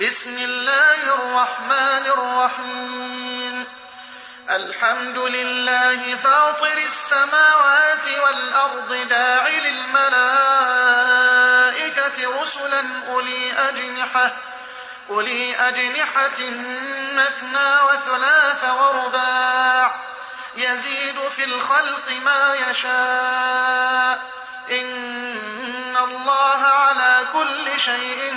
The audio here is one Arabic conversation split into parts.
بسم الله الرحمن الرحيم. الحمد لله فاطر السماوات والأرض جاعل الملائكة رسلا أولي أجنحة أولي أجنحة مثنى وثلاث ورباع. يزيد في الخلق ما يشاء. إن الله على كل شيء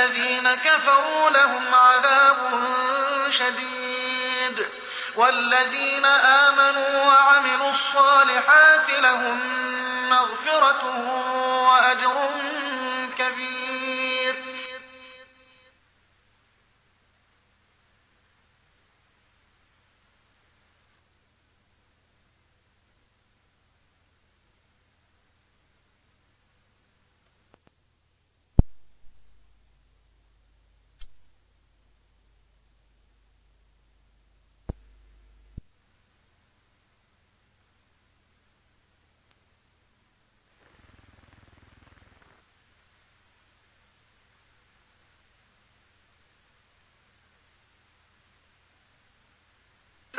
الذين كفروا لهم عذاب شديد. والذين آمنوا وعملوا الصالحات لهم مغفرة وأجر كبير.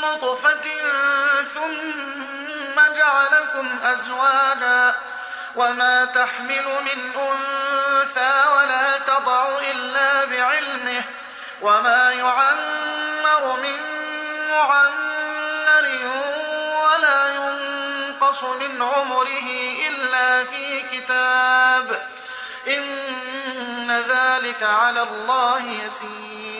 نطفة ثم جعلكم أزواجا وما تحمل من أنثى ولا تضع إلا بعلمه وما يعمر من معمر ولا ينقص من عمره إلا في كتاب إن ذلك على الله يسير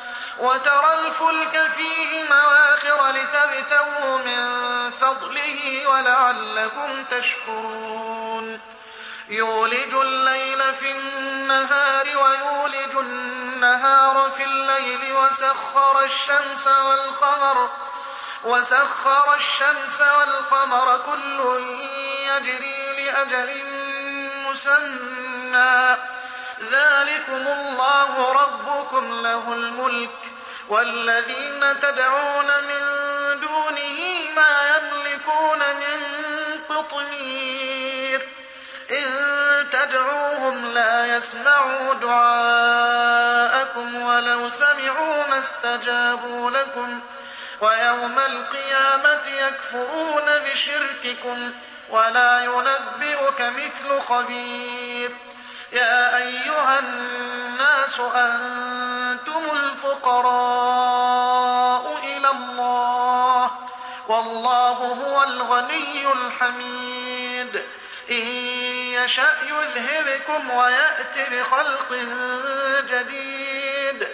وترى الفلك فيه مواخر لتبتغوا من فضله ولعلكم تشكرون. يولج الليل في النهار ويولج النهار في الليل وسخر الشمس والقمر وسخر الشمس والقمر كل يجري لأجل مسمى. ذلكم الله ربكم له الملك. والذين تدعون من دونه ما يملكون من قطمير. إن تدعوهم لا يسمعوا دعاءكم ولو سمعوا ما استجابوا لكم. ويوم القيامة يكفرون بشرككم ولا ينبئك مثل خبير. يا أيها الناس أنتم الفقراء إلى الله والله هو الغني الحميد. إن يشأ يذهبكم ويأت بخلق جديد.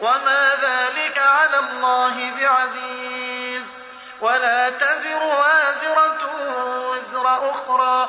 وما ذلك على الله بعزيز. ولا تزر وازرة وزر أخرى.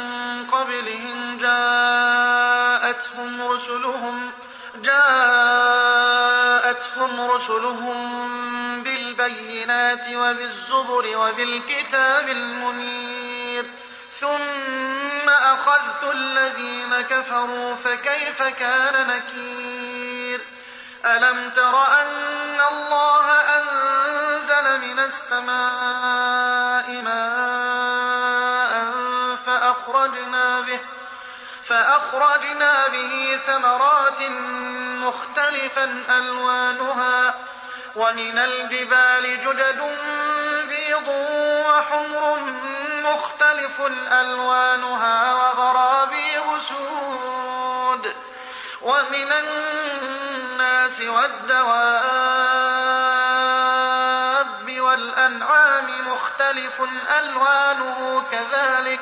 قبلهم جاءتهم رسلهم جاءتهم رسلهم بالبينات وبالزبر وبالكتاب المنير. ثم أخذت الذين كفروا فكيف كان نكير؟ ألم تر أن الله أنزل من السماء ماء فأخرجنا به فأخرجنا به ثمرات مختلفا ألوانها ومن الجبال جدد بيض وحمر مختلف ألوانها وغرابيب سود ومن الناس والدواب والأنعام مختلف ألوانه كذلك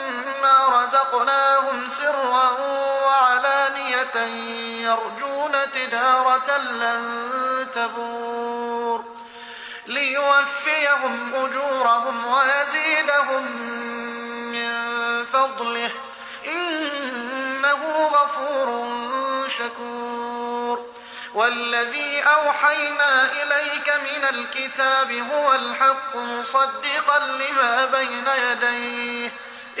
رزقناهم سرا وعلانية يرجون تجارة لن تبور ليوفيهم أجورهم ويزيدهم من فضله إنه غفور شكور والذي أوحينا إليك من الكتاب هو الحق مصدقا لما بين يديه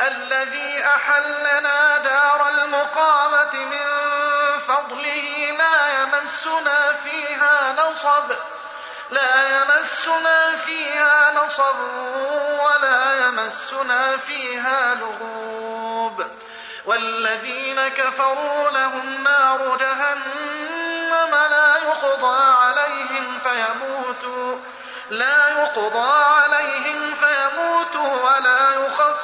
الذي أحلنا دار المقامة من فضله لا يمسنا فيها نصب لا يمسنا فيها نصب ولا يمسنا فيها لغوب. والذين كفروا لهم نار جهنم لا يقضى عليهم فيموتوا لا يقضى عليهم فيموتوا ولا يخفف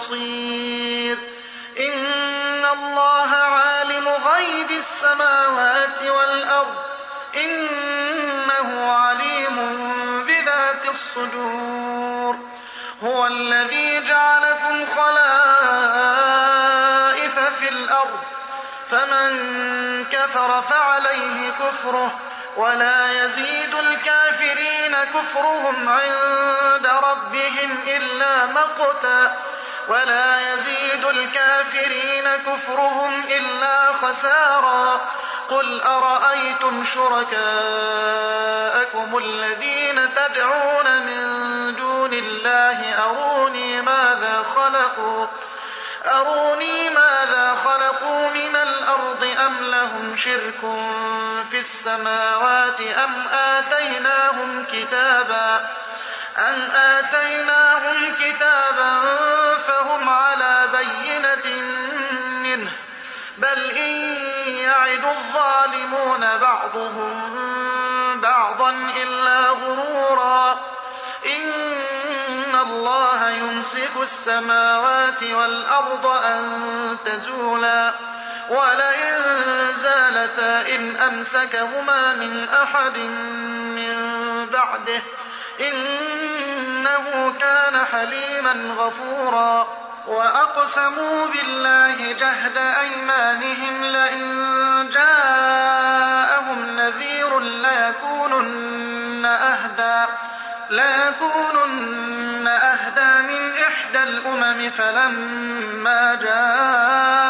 نصير إن الله عالم غيب السماوات والأرض. إنه عليم بذات الصدور. هو الذي جعلكم خلائف في الأرض. فمن كفر فعليه كفره. ولا يزيد الكافرين كفرهم عند ربهم إلا مقتا. ولا يزيد الكافرين كفرهم إلا خسارا. قل أرأيتم شركاءكم الذين تدعون من دون الله؟ أروني ماذا خلقوا؟ أروني ماذا خلقوا من الأرض أم لهم شرك في السماوات أم آتيناهم كتابا؟ أم آتيناهم كتابا فهم على بينة منه بل إن يعد الظالمون بعضهم بعضا إلا غرورا. إن الله يمسك السماوات والأرض أن تزولا ولئن زالتا إن أمسكهما من أحد من بعده. إنه كان حليما غفورا وأقسموا بالله جهد أيمانهم لئن جاءهم نذير ليكونن أهدى ليكونن أهدى من إحدى الأمم فلما جاءهم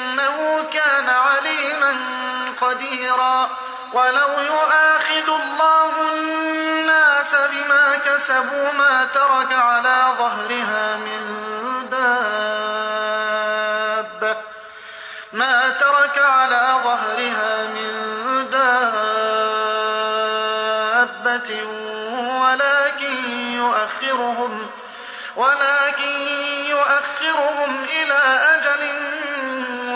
كان عليما قديرا. ولو يؤاخذ الله الناس بما كسبوا ما ترك على ظهرها من دابة. ما ترك على ظهرها من دابة. ولكن يؤخرهم ولكن يؤخرهم إلى أجل